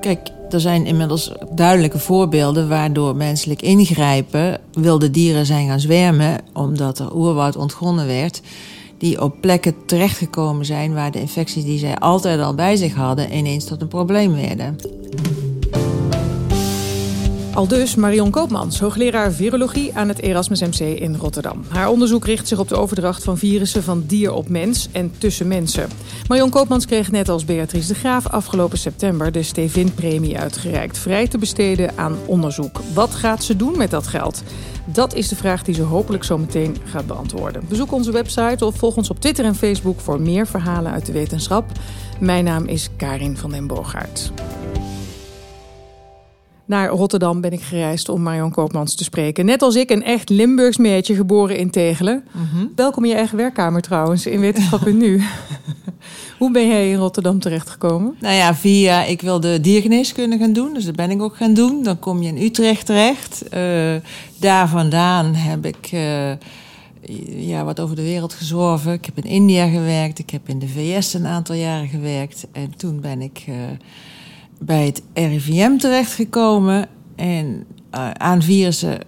Kijk, er zijn inmiddels duidelijke voorbeelden waardoor menselijk ingrijpen wilde dieren zijn gaan zwermen omdat er oerwoud ontgonnen werd. Die op plekken terechtgekomen zijn waar de infecties die zij altijd al bij zich hadden ineens tot een probleem werden. Al dus Marion Koopmans, hoogleraar virologie aan het Erasmus MC in Rotterdam. Haar onderzoek richt zich op de overdracht van virussen van dier op mens en tussen mensen. Marion Koopmans kreeg net als Beatrice de Graaf afgelopen september de Stevin-premie uitgereikt. Vrij te besteden aan onderzoek. Wat gaat ze doen met dat geld? Dat is de vraag die ze hopelijk zo meteen gaat beantwoorden. Bezoek onze website of volg ons op Twitter en Facebook voor meer verhalen uit de wetenschap. Mijn naam is Karin van den Boogaard. Naar Rotterdam ben ik gereisd om Marion Koopmans te spreken. Net als ik, een echt Limburgs meertje, geboren in Tegelen. Welkom in je eigen werkkamer trouwens, in Wetenschap en Nu. Hoe ben jij in Rotterdam terechtgekomen? Nou ja, via ik wilde diergeneeskunde gaan doen, dus dat ben ik ook gaan doen. Dan kom je in Utrecht terecht. Uh, daar vandaan heb ik uh, ja, wat over de wereld gezworven. Ik heb in India gewerkt, ik heb in de VS een aantal jaren gewerkt. En toen ben ik... Uh, bij het RIVM terechtgekomen en uh, aan virussen,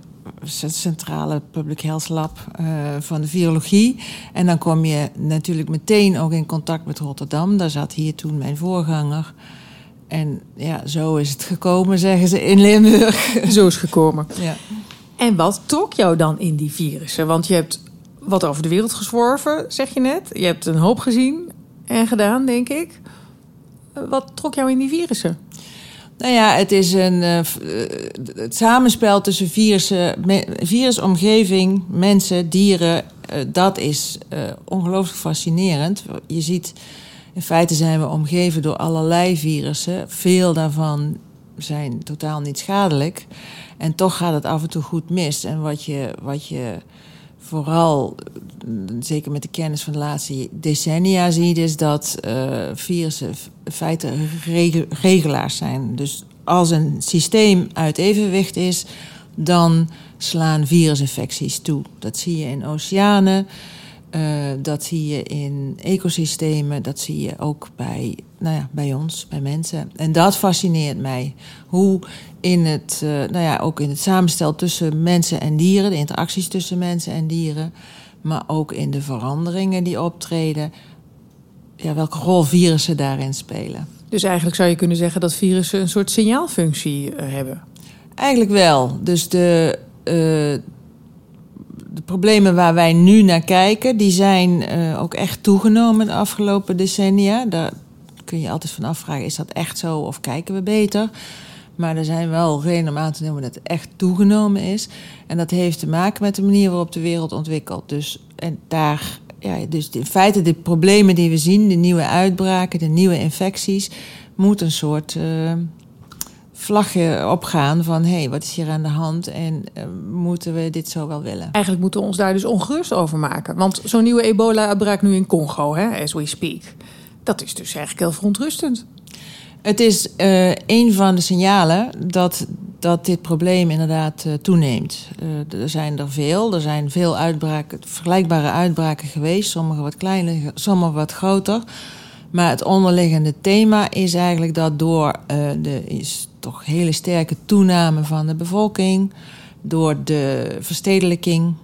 het centrale Public Health Lab uh, van de virologie. En dan kom je natuurlijk meteen ook in contact met Rotterdam. Daar zat hier toen mijn voorganger. En ja, zo is het gekomen, zeggen ze in Limburg. Zo is het gekomen. Ja. En wat trok jou dan in die virussen? Want je hebt wat over de wereld gezworven, zeg je net. Je hebt een hoop gezien en gedaan, denk ik. Wat trok jou in die virussen? Nou ja, het is een uh, het samenspel tussen virussen, virusomgeving, mensen, dieren. Uh, dat is ongelooflijk fascinerend. Je ziet, in feite zijn we omgeven door allerlei virussen. Veel daarvan zijn totaal niet schadelijk. En toch gaat het af en toe goed mis. En wat je, wat je vooral, zeker met de kennis van de laatste decennia, ziet, is dat uh, virussen in feite regelaars zijn. Dus als een systeem uit evenwicht is, dan slaan virusinfecties toe. Dat zie je in oceanen, uh, dat zie je in ecosystemen, dat zie je ook bij, nou ja, bij ons, bij mensen. En dat fascineert mij. Hoe in het, uh, nou ja, ook in het samenstel tussen mensen en dieren, de interacties tussen mensen en dieren, maar ook in de veranderingen die optreden, ja, welke rol virussen daarin spelen. Dus eigenlijk zou je kunnen zeggen dat virussen een soort signaalfunctie uh, hebben. Eigenlijk wel. Dus de, uh, de problemen waar wij nu naar kijken, die zijn uh, ook echt toegenomen de afgelopen decennia. Daar kun je altijd van afvragen, is dat echt zo of kijken we beter? Maar er zijn wel redenen om aan te nemen dat het echt toegenomen is. En dat heeft te maken met de manier waarop de wereld ontwikkelt. Dus, en daar, ja, dus in feite de problemen die we zien, de nieuwe uitbraken, de nieuwe infecties, moet een soort uh, vlagje opgaan van hé, hey, wat is hier aan de hand en uh, moeten we dit zo wel willen? Eigenlijk moeten we ons daar dus ongerust over maken. Want zo'n nieuwe ebola-uitbraak nu in Congo, hè, as we speak, dat is dus eigenlijk heel verontrustend. Het is uh, een van de signalen dat, dat dit probleem inderdaad uh, toeneemt. Er zijn er veel. Er zijn veel uitbraken, vergelijkbare uitbraken geweest. Sommige wat kleiner, sommige wat groter. Maar het onderliggende thema is eigenlijk dat door de toch hele sterke toename van de bevolking, door de verstedelijking,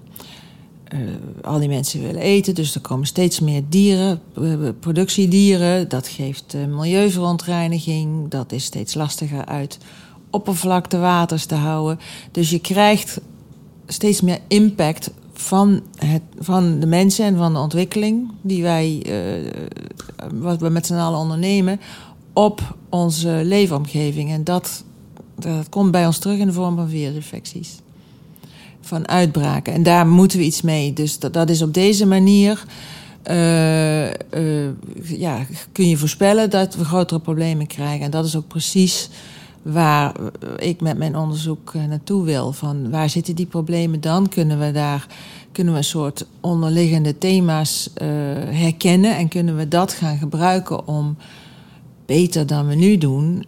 uh, al die mensen willen eten, dus er komen steeds meer dieren, uh, productiedieren. Dat geeft uh, milieuverontreiniging. Dat is steeds lastiger uit oppervlaktewaters te houden. Dus je krijgt steeds meer impact van, het, van de mensen en van de ontwikkeling die wij, wat we met z'n allen ondernemen, op onze leefomgeving. En dat, dat komt bij ons terug in de vorm van virusinfecties van uitbraken. En daar moeten we iets mee. Dus dat, dat is op deze manier. Uh, uh, ja, kun je voorspellen dat we grotere problemen krijgen. En dat is ook precies waar ik met mijn onderzoek naartoe wil. Van waar zitten die problemen dan? Kunnen we daar kunnen we een soort onderliggende thema's herkennen en kunnen we dat gaan gebruiken om beter dan we nu doen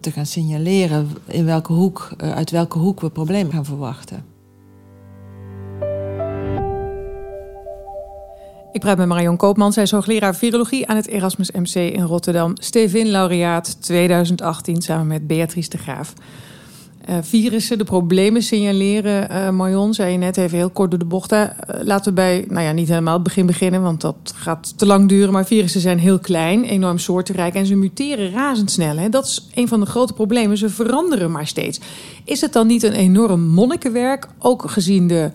te gaan signaleren in welke hoek, uit welke hoek we problemen gaan verwachten. Ik praat met Marion Koopman. Zij is hoogleraar virologie aan het Erasmus MC in Rotterdam. Stevin laureaat 2018 samen met Beatrice de Graaf. Uh, virussen, de problemen signaleren. Uh, Marion zei je net even heel kort door de bocht. Uh, laten we bij, nou ja, niet helemaal het begin beginnen, want dat gaat te lang duren. Maar virussen zijn heel klein, enorm soortenrijk en ze muteren razendsnel. Hè? Dat is een van de grote problemen. Ze veranderen maar steeds. Is het dan niet een enorm monnikenwerk, ook gezien de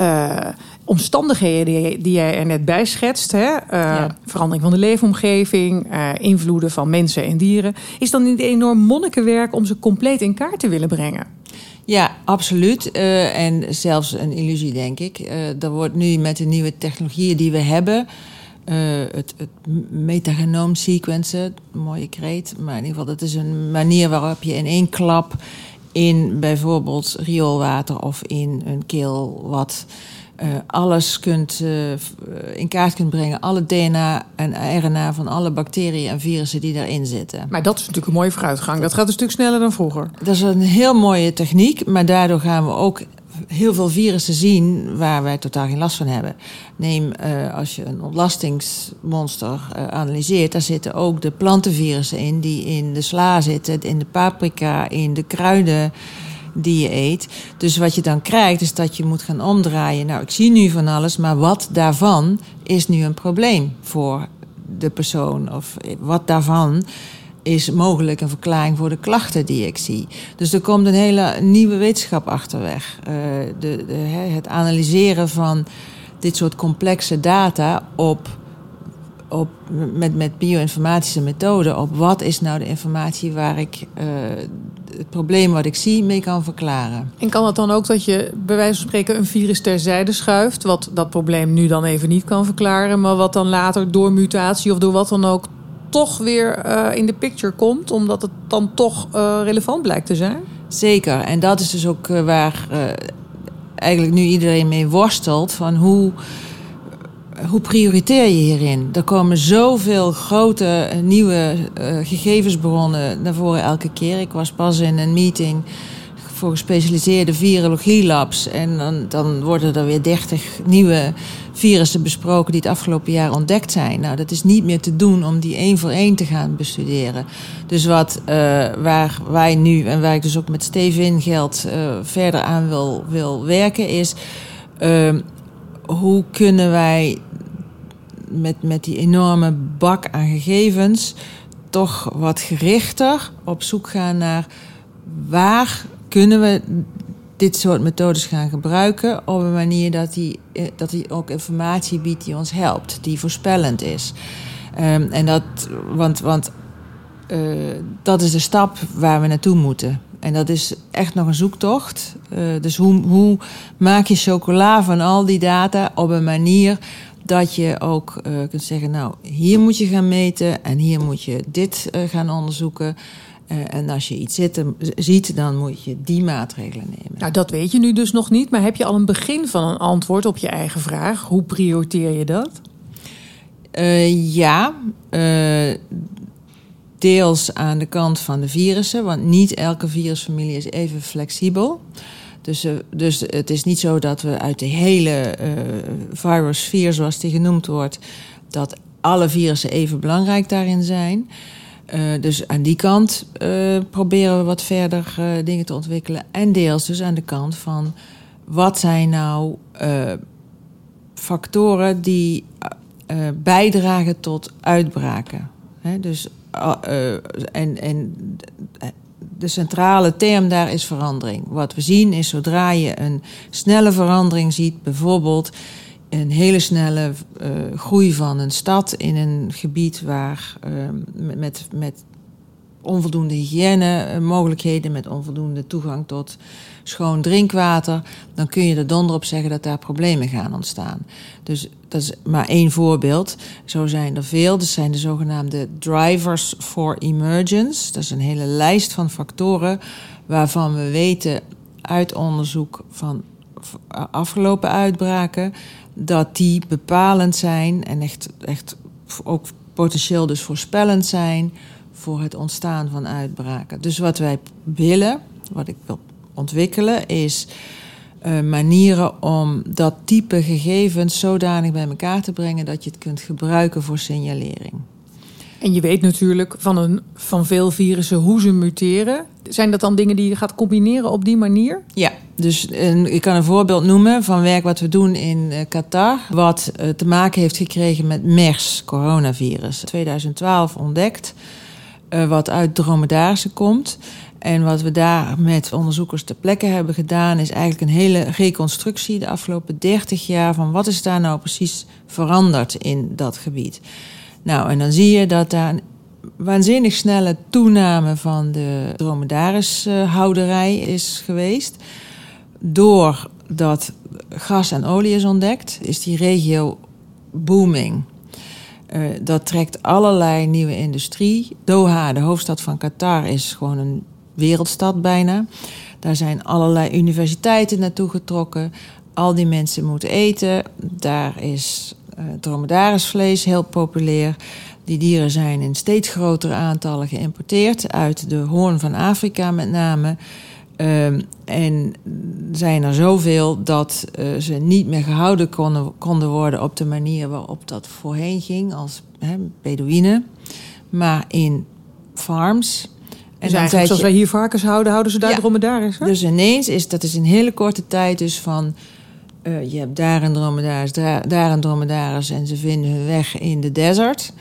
uh, omstandigheden die, jij er net bij schetst, hè? Uh, ja. verandering van de leefomgeving, uh, invloeden van mensen en dieren, is dan niet enorm monnikenwerk om ze compleet in kaart te willen brengen? Ja, absoluut. en zelfs een illusie, denk ik. er wordt nu met de nieuwe technologieën die we hebben, het, het metagenoom sequencen, mooie kreet, maar in ieder geval, dat is een manier waarop je in één klap in bijvoorbeeld rioolwater of in een keel wat uh, alles kunt, uh, in kaart kunt brengen. Alle DNA en RNA van alle bacteriën en virussen die daarin zitten. Maar dat is natuurlijk een mooie vooruitgang. Dat gaat een stuk sneller dan vroeger. Dat is een heel mooie techniek, maar daardoor gaan we ook heel veel virussen zien waar wij totaal geen last van hebben. Neem uh, als je een ontlastingsmonster uh, analyseert, daar zitten ook de plantenvirussen in die in de sla zitten, in de paprika, in de kruiden die je eet. Dus wat je dan krijgt is dat je moet gaan omdraaien. Nou, ik zie nu van alles, maar wat daarvan is nu een probleem voor de persoon of wat daarvan is mogelijk een verklaring voor de klachten die ik zie. Dus er komt een hele nieuwe wetenschap achterweg. Uh, de, de, het analyseren van dit soort complexe data op, op, met, met bioinformatische methoden. Op wat is nou de informatie waar ik uh, het probleem wat ik zie mee kan verklaren. En kan het dan ook dat je bij wijze van spreken een virus terzijde schuift, wat dat probleem nu dan even niet kan verklaren, maar wat dan later door mutatie of door wat dan ook toch weer uh, in de picture komt, omdat het dan toch uh, relevant blijkt te zijn? Zeker, en dat is dus ook uh, waar eigenlijk nu iedereen mee worstelt van hoe. Hoe prioriteer je hierin? Er komen zoveel grote nieuwe gegevensbronnen naar voren elke keer. Ik was pas in een meeting voor gespecialiseerde virologie-labs. En dan, dan worden er weer dertig nieuwe virussen besproken die het afgelopen jaar ontdekt zijn. Nou, dat is niet meer te doen om die één voor één te gaan bestuderen. Dus wat uh, waar wij nu, en waar ik dus ook met Steven geld uh, verder aan wil, wil werken, is uh, hoe kunnen wij met, met die enorme bak aan gegevens toch wat gerichter op zoek gaan naar waar kunnen we dit soort methodes gaan gebruiken op een manier dat die, eh, dat die ook informatie biedt die ons helpt, die voorspellend is. Um, en dat, want, want uh, dat is de stap waar we naartoe moeten. En dat is echt nog een zoektocht. Uh, dus hoe, hoe maak je chocola van al die data op een manier dat je ook kunt zeggen: Nou, hier moet je gaan meten en hier moet je dit gaan onderzoeken. Uh, en als je iets zitten, ziet, dan moet je die maatregelen nemen. Nou, dat weet je nu dus nog niet. Maar heb je al een begin van een antwoord op je eigen vraag? Hoe prioriteer je dat? Uh, ja, uh, deels aan de kant van de virussen. Want niet elke virusfamilie is even flexibel. Dus, dus het is niet zo dat we uit de hele virussfeer, zoals die genoemd wordt... dat alle virussen even belangrijk daarin zijn... Uh, dus aan die kant uh, proberen we wat verder uh, dingen te ontwikkelen. En deels dus aan de kant van wat zijn nou factoren die bijdragen tot uitbraken. He, dus, en, en de centrale term daar is verandering. Wat we zien is zodra je een snelle verandering ziet, bijvoorbeeld een hele snelle uh, groei van een stad in een gebied waar uh, met, met onvoldoende hygiëne mogelijkheden, met onvoldoende toegang tot schoon drinkwater, dan kun je er donder op zeggen dat daar problemen gaan ontstaan. Dus dat is maar één voorbeeld. Zo zijn er veel. Dat zijn de zogenaamde drivers for emergence. Dat is een hele lijst van factoren waarvan we weten uit onderzoek van afgelopen uitbraken dat die bepalend zijn en echt, echt ook potentieel dus voorspellend zijn voor het ontstaan van uitbraken. Dus wat wij willen, wat ik wil ontwikkelen, is uh, manieren om dat type gegevens zodanig bij elkaar te brengen dat je het kunt gebruiken voor signalering. En je weet natuurlijk van, een, van veel virussen hoe ze muteren. Zijn dat dan dingen die je gaat combineren op die manier? Ja, dus ik kan een voorbeeld noemen van werk wat we doen in eh, Qatar. Wat uh, te maken heeft gekregen met MERS, coronavirus. 2012 ontdekt, uh, wat uit dromedarissen komt. En wat we daar met onderzoekers ter plekke hebben gedaan, is eigenlijk een hele reconstructie de afgelopen 30 jaar van wat is daar nou precies veranderd in dat gebied. Nou, en dan zie je dat daar een waanzinnig snelle toename van de dromedarishouderij is geweest. Doordat gas en olie is ontdekt, is die regio booming. Uh, dat trekt allerlei nieuwe industrie. Doha, de hoofdstad van Qatar, is gewoon een wereldstad bijna. Daar zijn allerlei universiteiten naartoe getrokken. Al die mensen moeten eten. Daar is dromedarisvlees heel populair. Die dieren zijn in steeds grotere aantallen geïmporteerd uit de hoorn van Afrika met name. Um, en zijn er zoveel dat uh, ze niet meer gehouden konden, konden worden op de manier waarop dat voorheen ging, als hè, Bedouinen, maar in farms. En dus dan zoals wij hier varkens houden, houden ze daar ja, dromedaris. Hè? Dus ineens is dat is in hele korte tijd dus van uh, je hebt daar een dromedaris, daar, een dromedaris en ze vinden hun weg in de desert.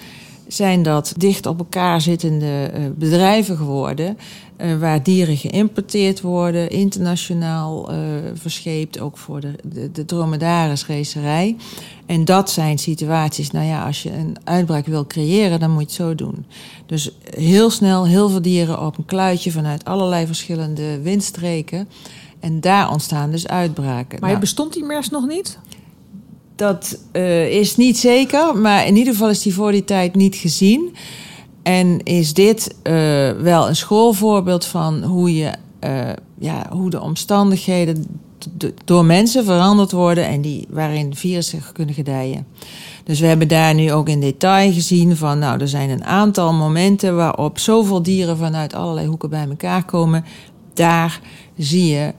Zijn dat dicht op elkaar zittende uh, bedrijven geworden, uh, waar dieren geïmporteerd worden, internationaal verscheept, ook voor de, de, de dromedarisracerij. En dat zijn situaties, nou ja, als je een uitbraak wil creëren, dan moet je het zo doen. Dus heel snel, heel veel dieren op een kluitje vanuit allerlei verschillende windstreken. En daar ontstaan dus uitbraken. Maar nou, bestond die MERS nog niet? Dat uh, is niet zeker, maar in ieder geval is die voor die tijd niet gezien. En is dit uh, wel een schoolvoorbeeld van hoe, je, uh, ja, hoe de omstandigheden door mensen veranderd worden en die, waarin virussen kunnen gedijen. Dus we hebben daar nu ook in detail gezien van, nou, er zijn een aantal momenten waarop zoveel dieren vanuit allerlei hoeken bij elkaar komen. Daar zie je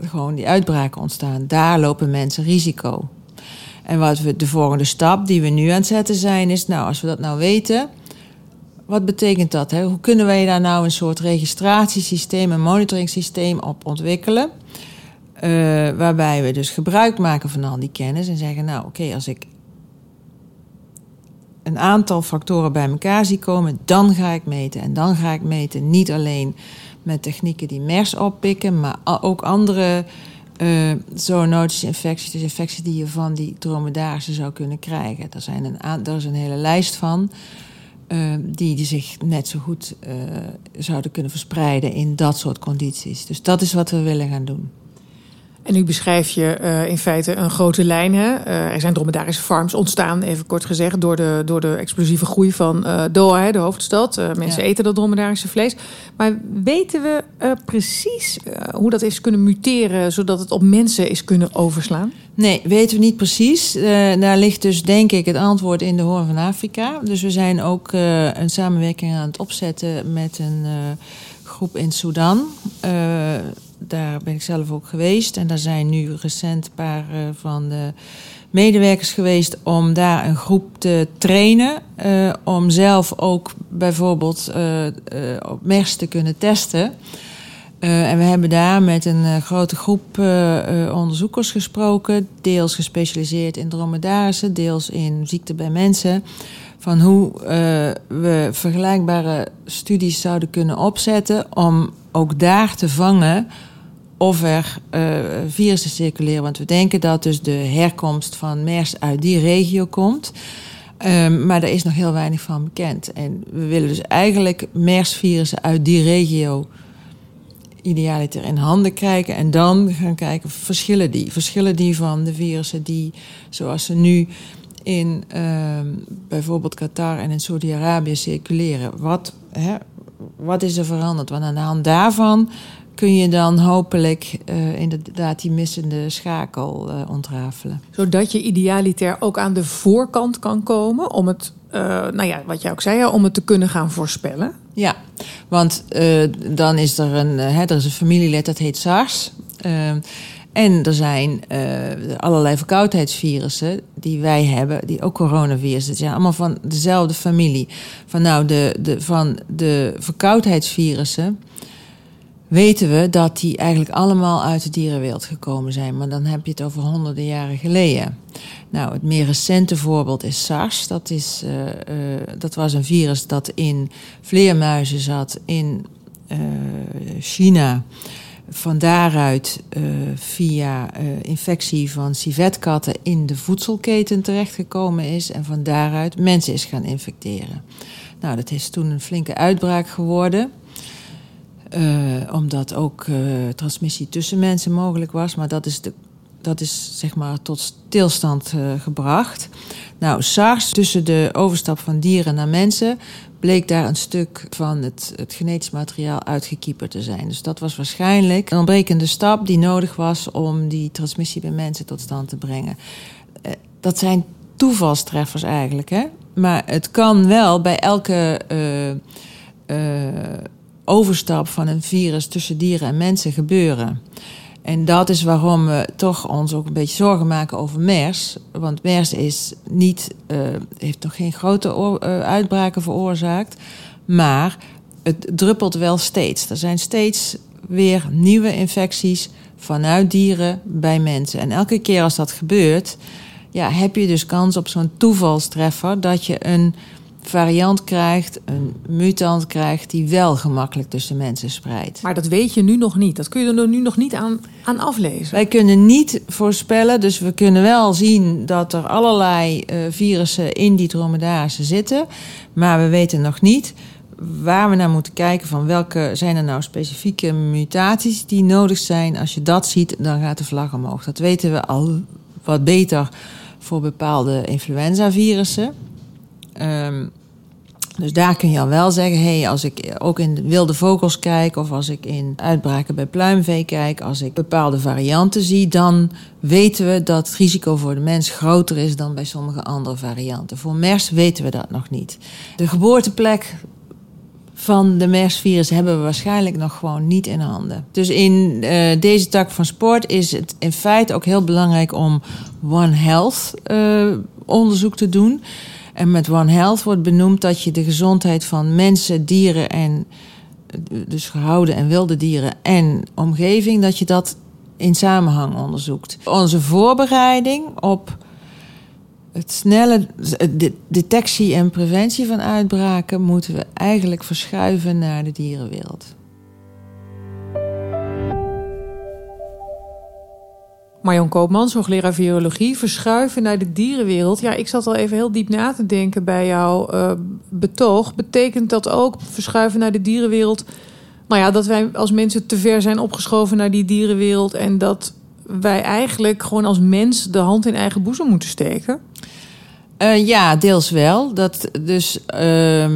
gewoon die uitbraken ontstaan. Daar lopen mensen risico. En wat we, de volgende stap die we nu aan het zetten zijn, is: nou, als we dat nou weten, wat betekent dat? Hè? Hoe kunnen wij daar nou een soort registratiesysteem, een monitoringssysteem op ontwikkelen? Uh, waarbij we dus gebruik maken van al die kennis en zeggen: nou, oké, als ik een aantal factoren bij elkaar zie komen, dan ga ik meten. En dan ga ik meten niet alleen met technieken die MERS oppikken, maar ook andere uh, zoonotische infecties, dus infecties die je van die dromedarissen zou kunnen krijgen. Er, zijn een, er is een hele lijst van. Uh, die, die zich net zo goed uh, zouden kunnen verspreiden in dat soort condities. Dus dat is wat we willen gaan doen. En nu beschrijf je uh, in feite een grote lijn. Hè? Uh, er zijn dromedarische farms ontstaan, even kort gezegd, door de, door de explosieve groei van uh, Doha, de hoofdstad. mensen ja. eten dat dromedarische vlees. Maar weten we precies hoe dat is kunnen muteren, zodat het op mensen is kunnen overslaan? Nee, weten we niet precies. daar ligt dus denk ik het antwoord in de Hoorn van Afrika. Dus we zijn ook een samenwerking aan het opzetten met een groep in Sudan daar ben ik zelf ook geweest. En daar zijn nu recent een paar uh, van de medewerkers geweest om daar een groep te trainen. Uh, om zelf ook bijvoorbeeld uh, op MERS te kunnen testen. en we hebben daar met een grote groep onderzoekers gesproken. Deels gespecialiseerd in dromedarissen, deels in ziekte bij mensen van hoe we vergelijkbare studies zouden kunnen opzetten om ook daar te vangen of er uh, virussen circuleren. Want we denken dat dus de herkomst van MERS uit die regio komt. Um, maar daar is nog heel weinig van bekend. En we willen dus eigenlijk MERS-virussen uit die regio idealiter in handen krijgen. En dan gaan kijken, verschillen die? Verschillen die van de virussen die, zoals ze nu in uh, bijvoorbeeld Qatar en in Saudi-Arabië circuleren? Wat, hè, wat is er veranderd? Want aan de hand daarvan kun je dan hopelijk uh, inderdaad die missende schakel uh, ontrafelen. Zodat je idealiter ook aan de voorkant kan komen om het, uh, nou ja, wat jij ook zei, om het te kunnen gaan voorspellen. Ja, want dan is er een, hè, er is een familielid dat heet SARS. En er zijn uh, allerlei verkoudheidsvirussen die wij hebben, die ook coronavirussen zijn. Allemaal van dezelfde familie. Van, nou, de, de, van de verkoudheidsvirussen weten we dat die eigenlijk allemaal uit de dierenwereld gekomen zijn. Maar dan heb je het over honderden jaren geleden. Nou, het meer recente voorbeeld is SARS. Dat, is, uh, uh, dat was een virus dat in vleermuizen zat in China van daaruit uh, via uh, infectie van civetkatten in de voedselketen terechtgekomen is en van daaruit mensen is gaan infecteren. Nou, dat is toen een flinke uitbraak geworden. Uh, omdat ook transmissie tussen mensen mogelijk was, maar dat is, de, dat is zeg maar tot stilstand gebracht. Nou, SARS, tussen de overstap van dieren naar mensen, bleek daar een stuk van het, het genetisch materiaal uitgekieperd te zijn. Dus dat was waarschijnlijk een ontbrekende stap die nodig was om die transmissie bij mensen tot stand te brengen. Eh, dat zijn toevalstreffers eigenlijk, hè? Maar het kan wel bij elke uh, overstap van een virus tussen dieren en mensen gebeuren. En dat is waarom we toch ons ook een beetje zorgen maken over MERS. Want MERS is niet, uh, heeft nog geen grote uh, uitbraken veroorzaakt. Maar het druppelt wel steeds. Er zijn steeds weer nieuwe infecties vanuit dieren bij mensen. En elke keer als dat gebeurt, ja, heb je dus kans op zo'n toevalstreffer dat je een variant krijgt, een mutant krijgt die wel gemakkelijk tussen mensen spreidt. Maar dat weet je nu nog niet. Dat kun je er nu nog niet aan, aan aflezen. Wij kunnen niet voorspellen, dus we kunnen wel zien dat er allerlei uh, virussen in die dromedarissen zitten, maar we weten nog niet waar we naar moeten kijken van welke zijn er nou specifieke mutaties die nodig zijn. Als je dat ziet, dan gaat de vlag omhoog. Dat weten we al wat beter voor bepaalde influenzavirussen. Um, dus daar kun je al wel zeggen, hey, als ik ook in wilde vogels kijk of als ik in uitbraken bij pluimvee kijk, als ik bepaalde varianten zie, dan weten we dat het risico voor de mens groter is dan bij sommige andere varianten. Voor MERS weten we dat nog niet. De geboorteplek van de MERS-virus hebben we waarschijnlijk nog gewoon niet in handen. Dus in uh, deze tak van sport is het in feite ook heel belangrijk om One Health uh, onderzoek te doen. En met One Health wordt benoemd dat je de gezondheid van mensen, dieren en dus gehouden en wilde dieren en omgeving, dat je dat in samenhang onderzoekt. Onze voorbereiding op het snelle detectie en preventie van uitbraken moeten we eigenlijk verschuiven naar de dierenwereld. Marion Koopmans, hoogleraar virologie, verschuiven naar de dierenwereld. Ja, ik zat al even heel diep na te denken bij jouw uh, betoog. Betekent dat ook verschuiven naar de dierenwereld? Nou ja, dat wij als mensen te ver zijn opgeschoven naar die dierenwereld en dat wij eigenlijk gewoon als mens de hand in eigen boezem moeten steken? Uh, ja, deels wel. Dat dus, uh,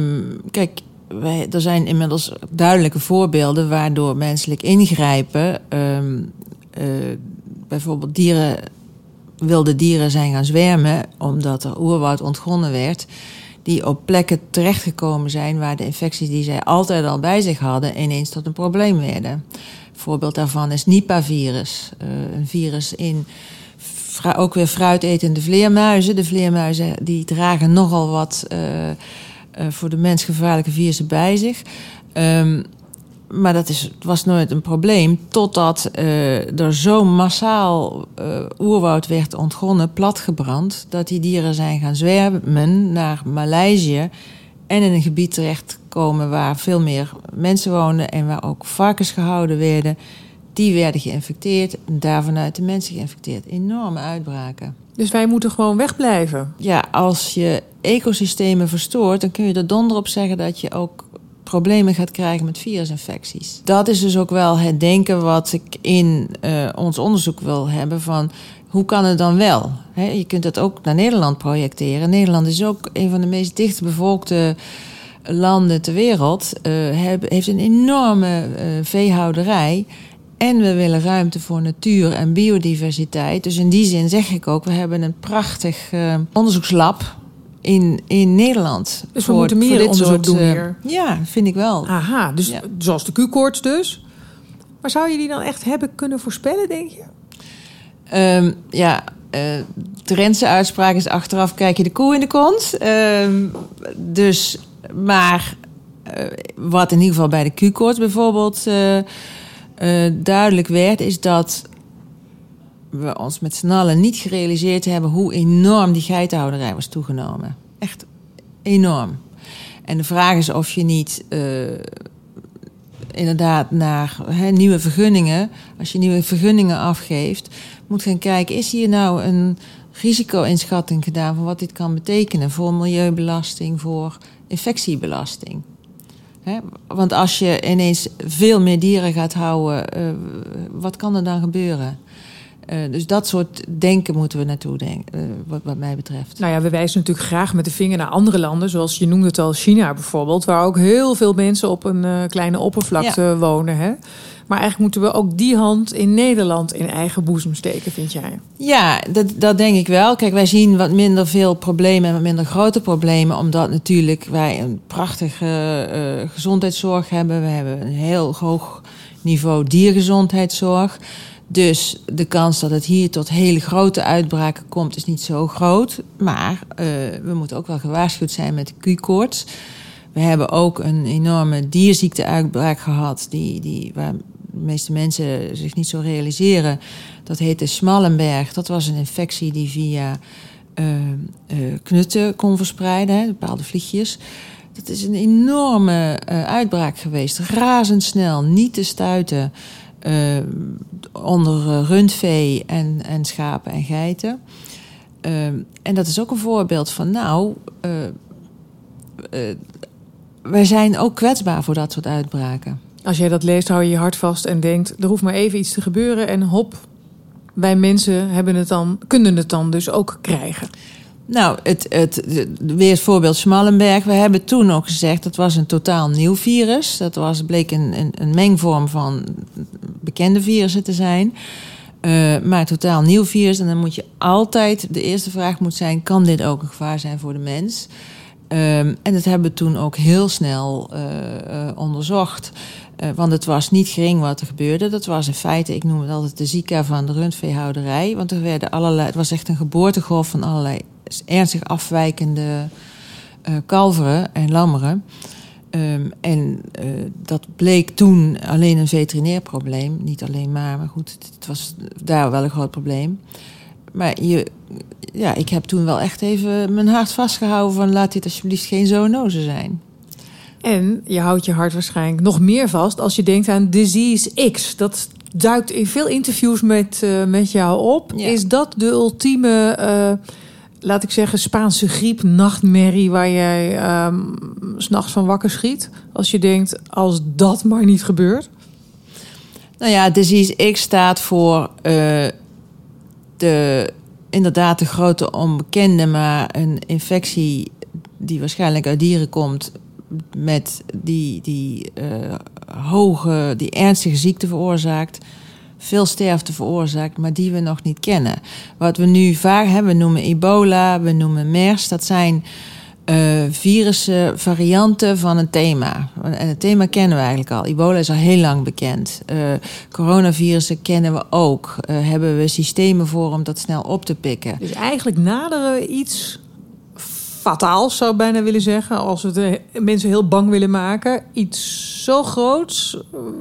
kijk, wij, er zijn inmiddels duidelijke voorbeelden waardoor menselijk ingrijpen um, uh, bijvoorbeeld dieren, wilde dieren zijn gaan zwermen omdat er oerwoud ontgonnen werd, die op plekken terechtgekomen zijn waar de infecties die zij altijd al bij zich hadden ineens tot een probleem werden. Een voorbeeld daarvan is Nipah-virus, uh, een virus in ook weer fruitetende vleermuizen. De vleermuizen die dragen nogal wat uh, uh, voor de mens gevaarlijke virussen bij zich. Um, maar dat is, was nooit een probleem. Totdat uh, er zo massaal uh, oerwoud werd ontgonnen, platgebrand. dat die dieren zijn gaan zwermen naar Maleisië. en in een gebied terechtkomen waar veel meer mensen woonden. en waar ook varkens gehouden werden. Die werden geïnfecteerd en daarvanuit de mensen geïnfecteerd. Enorme uitbraken. Dus wij moeten gewoon wegblijven? Ja, als je ecosystemen verstoort, dan kun je er donder op zeggen dat je ook problemen gaat krijgen met virusinfecties. Dat is dus ook wel het denken wat ik in uh, ons onderzoek wil hebben van hoe kan het dan wel? Je kunt dat ook naar Nederland projecteren. Nederland is ook een van de meest dichtbevolkte landen ter wereld. Uh, heeft een enorme uh, veehouderij. En we willen ruimte voor natuur en biodiversiteit. Dus in die zin zeg ik ook, we hebben een prachtig onderzoekslab in, in Nederland. Dus we moeten meer onderzoek soort, doen hier. Ja, vind ik wel. Aha, dus zoals de Q-koorts dus. Maar zou je die dan echt hebben kunnen voorspellen, denk je? Um, ja, uh, Drentse uitspraak is achteraf kijk je de koe in de kont. Um, dus, maar uh, wat in ieder geval bij de Q-koorts bijvoorbeeld uh, duidelijk werd... is dat we ons met z'n allen niet gerealiseerd hebben... hoe enorm die geitenhouderij was toegenomen. Echt enorm. En de vraag is of je niet inderdaad naar nieuwe vergunningen, als je nieuwe vergunningen afgeeft, moet gaan kijken, is hier nou een risico-inschatting gedaan van wat dit kan betekenen voor milieubelasting, voor infectiebelasting? Want als je ineens veel meer dieren gaat houden, uh, wat kan er dan gebeuren? Uh, dus dat soort denken moeten we naartoe denken, uh, wat, wat, mij betreft. Nou ja, we wijzen natuurlijk graag met de vinger naar andere landen, zoals je noemde het al, China bijvoorbeeld, waar ook heel veel mensen op een uh, kleine oppervlakte ja. wonen. Hè? Maar eigenlijk moeten we ook die hand in Nederland in eigen boezem steken, vind jij? Ja, dat, dat denk ik wel. Kijk, wij zien wat minder veel problemen en wat minder grote problemen, omdat natuurlijk wij een prachtige gezondheidszorg hebben. We hebben een heel hoog niveau diergezondheidszorg. Dus de kans dat het hier tot hele grote uitbraken komt, is niet zo groot. Maar uh, we moeten ook wel gewaarschuwd zijn met de Q-koorts. We hebben ook een enorme dierziekteuitbraak gehad, die, die, waar de meeste mensen zich niet zo realiseren. Dat heette Smallenberg. Dat was een infectie die via uh, knutten kon verspreiden, hè, bepaalde vliegjes. Dat is een enorme uitbraak geweest. Razendsnel, niet te stuiten. Uh, onder rundvee en, en schapen en geiten. Uh, en dat is ook een voorbeeld van, nou, uh, wij zijn ook kwetsbaar voor dat soort uitbraken. Als jij dat leest, hou je je hart vast en denkt: er hoeft maar even iets te gebeuren en hop, wij mensen hebben het dan, kunnen het dan dus ook krijgen. Nou, het, het, weer het voorbeeld Smallenberg. We hebben toen ook gezegd dat was een totaal nieuw virus. Dat was, bleek een, een, een mengvorm van bekende virussen te zijn. Uh, maar totaal nieuw virus. En dan moet je altijd, de eerste vraag moet zijn: kan dit ook een gevaar zijn voor de mens? Um, en dat hebben we toen ook heel snel uh, uh, onderzocht. Want het was niet gering wat er gebeurde. Dat was in feite, ik noem het altijd de Zika van de rundveehouderij. Want er werden allerlei, het was echt een geboortegolf van allerlei ernstig afwijkende uh, kalveren en lammeren. Um, en uh, dat bleek toen alleen een veterinair probleem. Niet alleen maar, maar goed, het, was daar wel een groot probleem. Maar je, ja, ik heb toen wel echt even mijn hart vastgehouden van laat dit alsjeblieft geen zoonose zijn. En je houdt je hart waarschijnlijk nog meer vast als je denkt aan disease X. Dat duikt in veel interviews met, uh, met jou op. Ja. Is dat de ultieme... Uh, laat ik zeggen, Spaanse griep, nachtmerrie, waar jij um, s'nachts van wakker schiet? Als je denkt, als dat maar niet gebeurt? Nou ja, disease X staat voor uh, de, inderdaad de grote onbekende, maar een infectie die waarschijnlijk uit dieren komt, met die, die uh, hoge, die ernstige ziekte veroorzaakt veel sterfte veroorzaakt, maar die we nog niet kennen. Wat we nu vaak hebben, we noemen ebola, we noemen MERS. Dat zijn uh, virussen, varianten van een thema. En het thema kennen we eigenlijk al. Ebola is al heel lang bekend. Uh, coronavirussen kennen we ook. Hebben we systemen voor om dat snel op te pikken. Dus eigenlijk naderen we iets fataals, zou ik bijna willen zeggen. Als we de mensen heel bang willen maken. Iets zo groots,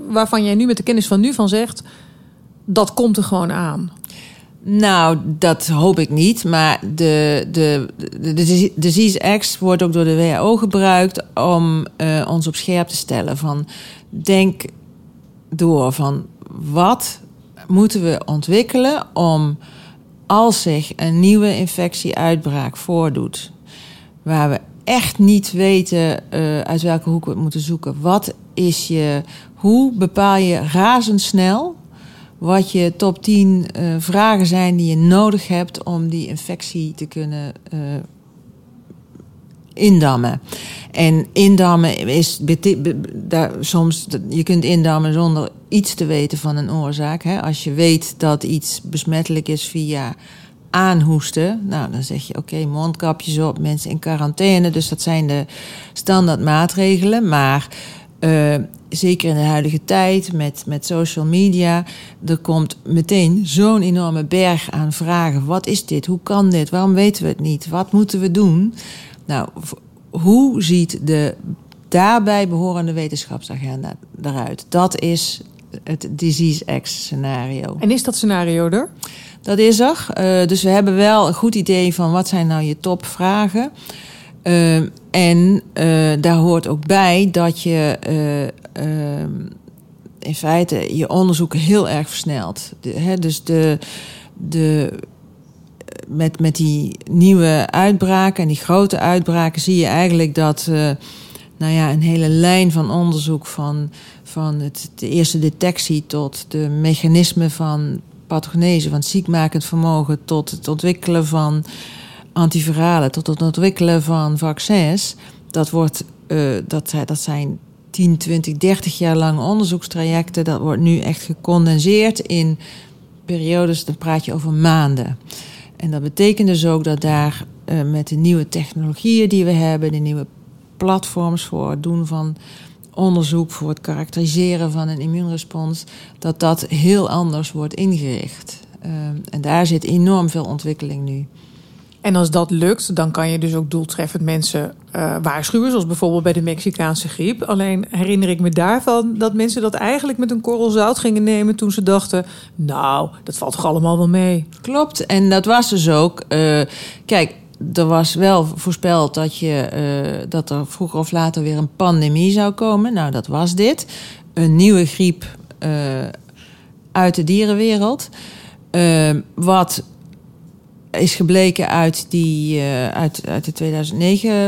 waarvan jij nu met de kennis van nu van zegt dat komt er gewoon aan. Nou, dat hoop ik niet. Maar de, de, de, de Disease X wordt ook door de WHO gebruikt om uh, ons op scherp te stellen. Van denk door van wat moeten we ontwikkelen om als zich een nieuwe infectieuitbraak voordoet, waar we echt niet weten uh, uit welke hoek we het moeten zoeken. Wat is je, hoe bepaal je razendsnel wat je top 10 uh, vragen zijn die je nodig hebt om die infectie te kunnen uh, indammen. En indammen is daar, soms, je kunt indammen zonder iets te weten van een oorzaak. Hè? Als je weet dat iets besmettelijk is via aanhoesten, nou dan zeg je oké, mondkapjes op, mensen in quarantaine. Dus dat zijn de standaard maatregelen. Maar Uh, zeker in de huidige tijd met, met social media. Er komt meteen zo'n enorme berg aan vragen. Wat is dit? Hoe kan dit? Waarom weten we het niet? Wat moeten we doen? Nou, hoe ziet de daarbij behorende wetenschapsagenda eruit? Dat is het Disease X scenario. En is dat scenario er? Dat is er. Uh, dus we hebben wel een goed idee van wat zijn nou je topvragen. Uh, en uh, daar hoort ook bij dat je in feite je onderzoek heel erg versnelt. De, hè, dus de, de, met, met die nieuwe uitbraken en die grote uitbraken zie je eigenlijk dat nou ja, een hele lijn van onderzoek van, van het, de eerste detectie tot de mechanismen van pathogenese, van ziekmakend vermogen, tot het ontwikkelen van antiviralen, tot het ontwikkelen van vaccins. Dat, wordt, uh, dat, dat zijn 10, 20, 30 jaar lange onderzoekstrajecten. Dat wordt nu echt gecondenseerd in periodes, dan praat je over maanden. En dat betekent dus ook dat daar uh, met de nieuwe technologieën die we hebben, de nieuwe platforms voor het doen van onderzoek, voor het karakteriseren van een immuunrespons, dat dat heel anders wordt ingericht. Uh, en daar zit enorm veel ontwikkeling nu. En als dat lukt, dan kan je dus ook doeltreffend mensen uh, waarschuwen, zoals bijvoorbeeld bij de Mexicaanse griep. Alleen herinner ik me daarvan dat mensen dat eigenlijk met een korrel zout gingen nemen toen ze dachten: Nou, dat valt toch allemaal wel mee. Klopt, en dat was dus ook. Uh, kijk, er was wel voorspeld dat, je, uh, dat er vroeger of later weer een pandemie zou komen. Nou, dat was dit. Een nieuwe griep uh, uit de dierenwereld. Uh, wat is gebleken uit, die, uit, uit de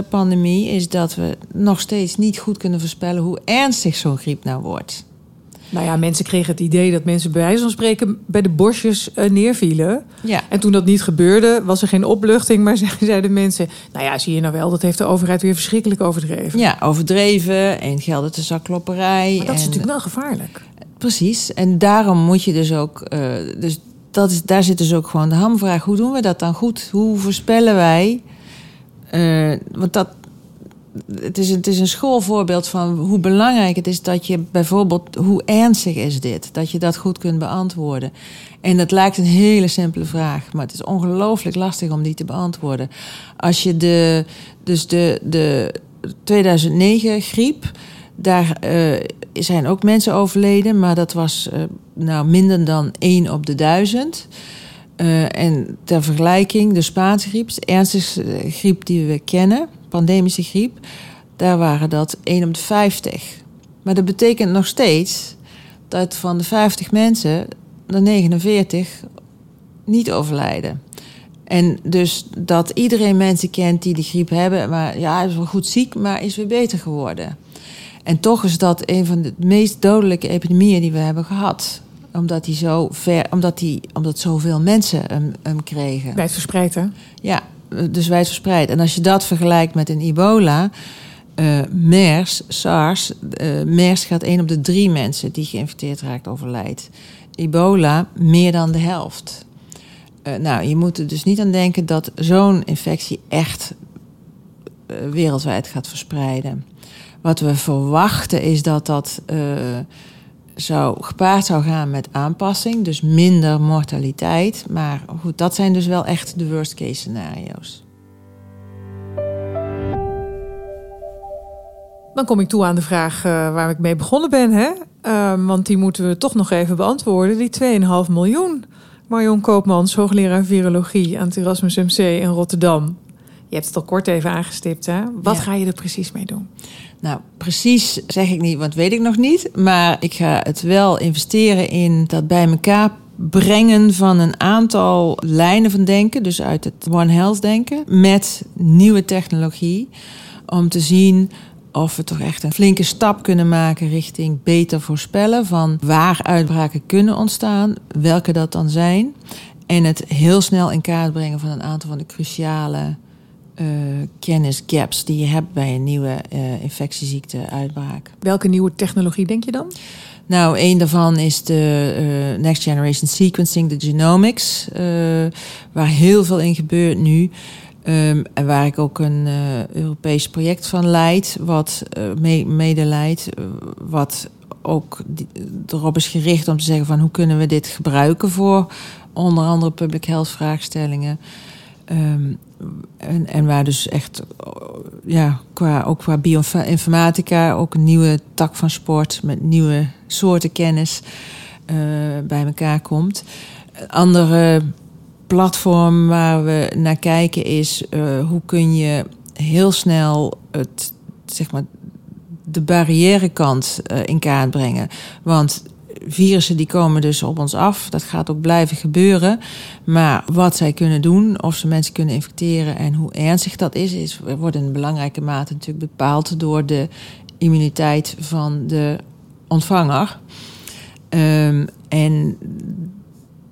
2009-pandemie... is dat we nog steeds niet goed kunnen voorspellen... hoe ernstig zo'n griep nou wordt. Nou ja, mensen kregen het idee dat mensen bij wijze van spreken bij de bosjes uh, neervielen. Ja. En toen dat niet gebeurde, was er geen opluchting. Maar zeiden mensen, nou ja, zie je nou wel, dat heeft de overheid weer verschrikkelijk overdreven. Ja, overdreven en gelden de zakklopperij. Maar dat is natuurlijk wel gevaarlijk. Precies, en daarom moet je dus ook... Uh, dus dat is, daar zit dus ook gewoon de hamvraag. Hoe doen we dat dan goed? Hoe voorspellen wij... Uh, want dat, het is, het is een schoolvoorbeeld van hoe belangrijk het is dat je bijvoorbeeld, hoe ernstig is dit? Dat je dat goed kunt beantwoorden. En dat lijkt een hele simpele vraag, maar het is ongelooflijk lastig om die te beantwoorden. Als je de, dus de, de 2009 griep, daar uh, zijn ook mensen overleden, maar dat was uh, nou minder dan 1 op de duizend. Uh, en ter vergelijking, de Spaanse griep, de ernstigste griep die we kennen, pandemische griep, daar waren dat 1 op de 50. Maar dat betekent nog steeds dat van de 50 mensen de 49 niet overlijden. En dus dat iedereen mensen kent die de griep hebben, maar ja, is wel goed ziek, maar is weer beter geworden. En toch is dat een van de meest dodelijke epidemieën die we hebben gehad omdat die zo ver, omdat die, omdat zoveel mensen hem, hem kregen. Wijdverspreid, hè? Ja, dus wijdverspreid. En als je dat vergelijkt met een ebola, uh, MERS, SARS, uh, MERS gaat één op de drie mensen die geïnfecteerd raakt overlijdt. Ebola meer dan de helft. Uh, nou, je moet er dus niet aan denken dat zo'n infectie echt wereldwijd gaat verspreiden. Wat we verwachten is dat dat zou gepaard zou gaan met aanpassing, dus minder mortaliteit. Maar goed, dat zijn dus wel echt de worst case scenario's. Dan kom ik toe aan de vraag uh, waar ik mee begonnen ben, hè? Uh, want die moeten we toch nog even beantwoorden. Die 2,5 miljoen. Marion Koopmans, hoogleraar virologie aan het Erasmus MC in Rotterdam. Je hebt het al kort even aangestipt, hè? Wat ja. ga je er precies mee doen? Nou, precies zeg ik niet, want weet ik nog niet. Maar ik ga het wel investeren in dat bij elkaar brengen van een aantal lijnen van denken, dus uit het One Health denken, met nieuwe technologie, om te zien of we toch echt een flinke stap kunnen maken richting beter voorspellen van waar uitbraken kunnen ontstaan, welke dat dan zijn, en het heel snel in kaart brengen van een aantal van de cruciale uh, kennisgaps die je hebt bij een nieuwe uh, infectieziekte-uitbraak. Welke nieuwe technologie denk je dan? Nou, een daarvan is de uh, Next Generation Sequencing, de genomics, waar heel veel in gebeurt nu. Um, en waar ik ook een Europees project van leid, wat mee, mede leidt, wat ook die, erop is gericht om te zeggen van hoe kunnen we dit gebruiken voor onder andere public health vraagstellingen. Um, en, en waar dus echt, ja, qua, ook qua bioinformatica, ook een nieuwe tak van sport met nieuwe soorten kennis bij elkaar komt. Andere platform waar we naar kijken is uh, hoe kun je heel snel het, zeg maar, de barrièrekant uh, in kaart brengen. Want virussen die komen dus op ons af. Dat gaat ook blijven gebeuren. Maar wat zij kunnen doen, of ze mensen kunnen infecteren en hoe ernstig dat is, is wordt in belangrijke mate natuurlijk bepaald door de immuniteit van de ontvanger. Um, en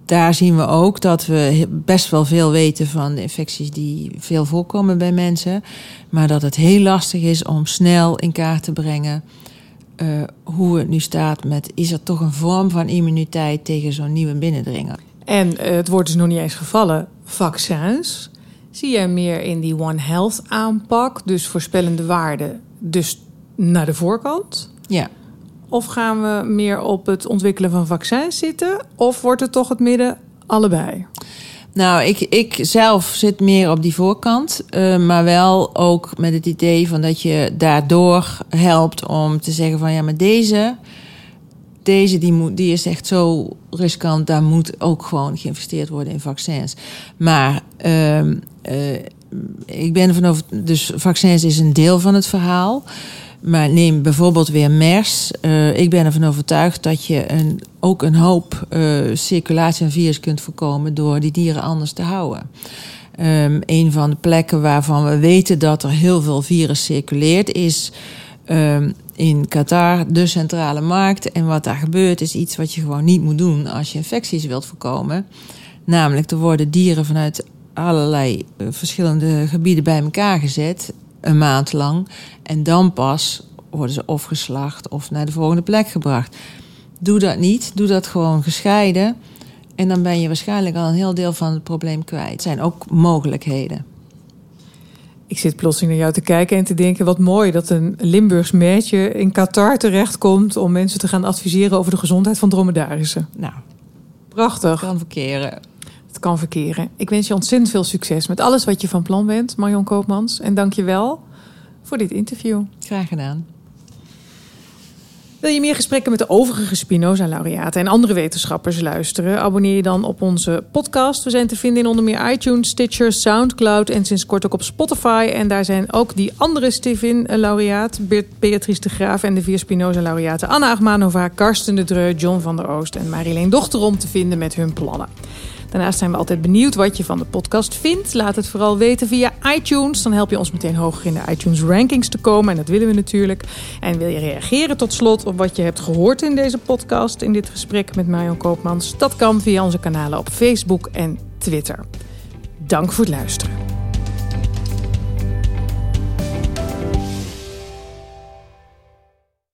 daar zien we ook dat we best wel veel weten van de infecties die veel voorkomen bij mensen. Maar dat het heel lastig is om snel in kaart te brengen uh, hoe het nu staat met is er toch een vorm van immuniteit tegen zo'n nieuwe binnendringer. En uh, het wordt dus nog niet eens gevallen. Vaccins. Zie jij meer in die One Health aanpak, dus voorspellende waarden, dus naar de voorkant? Ja. Of gaan we meer op het ontwikkelen van vaccins zitten? Of wordt het toch het midden allebei? Nou, ik, ik zelf zit meer op die voorkant. Uh, maar wel ook met het idee van dat je daardoor helpt om te zeggen van ja, maar deze, deze die, die is echt zo riskant. Daar moet ook gewoon geïnvesteerd worden in vaccins. Maar uh, uh, ik ben ervan over. Dus vaccins is een deel van het verhaal. Maar neem bijvoorbeeld weer MERS. Uh, ik ben ervan overtuigd dat je een, ook een hoop uh, circulatie van virus kunt voorkomen door die dieren anders te houden. Um, een van de plekken waarvan we weten dat er heel veel virus circuleert is um, in Qatar, de centrale markt. En wat daar gebeurt is iets wat je gewoon niet moet doen als je infecties wilt voorkomen. Namelijk, er worden dieren vanuit allerlei uh, verschillende gebieden bij elkaar gezet een maand lang. En dan pas worden ze of geslacht of naar de volgende plek gebracht. Doe dat niet. Doe dat gewoon gescheiden. En dan ben je waarschijnlijk al een heel deel van het probleem kwijt. Het zijn ook mogelijkheden. Ik zit plotseling naar jou te kijken en te denken: wat mooi dat een Limburgs meisje in Qatar terechtkomt om mensen te gaan adviseren over de gezondheid van dromedarissen. Nou, prachtig. Kan verkeren kan verkeren. Ik wens je ontzettend veel succes met alles wat je van plan bent, Marion Koopmans. En dank je wel voor dit interview. Graag gedaan. Wil je meer gesprekken met de overige Spinoza-laureaten en andere wetenschappers luisteren? Abonneer je dan op onze podcast. We zijn te vinden in onder meer iTunes, Stitcher, Soundcloud en sinds kort ook op Spotify. En daar zijn ook die andere Stevin-laureaat, Beatrice de Graaf en de vier Spinoza-laureaten Anna Agmanova, Karsten de Dreu, John van der Oost en Marilene Dochterom te vinden met hun plannen. Daarnaast zijn we altijd benieuwd wat je van de podcast vindt. Laat het vooral weten via iTunes. Dan help je ons meteen hoger in de iTunes rankings te komen. En dat willen we natuurlijk. En wil je reageren tot slot op wat je hebt gehoord in deze podcast, in dit gesprek met Marion Koopmans? Dat kan via onze kanalen op Facebook en Twitter. Dank voor het luisteren.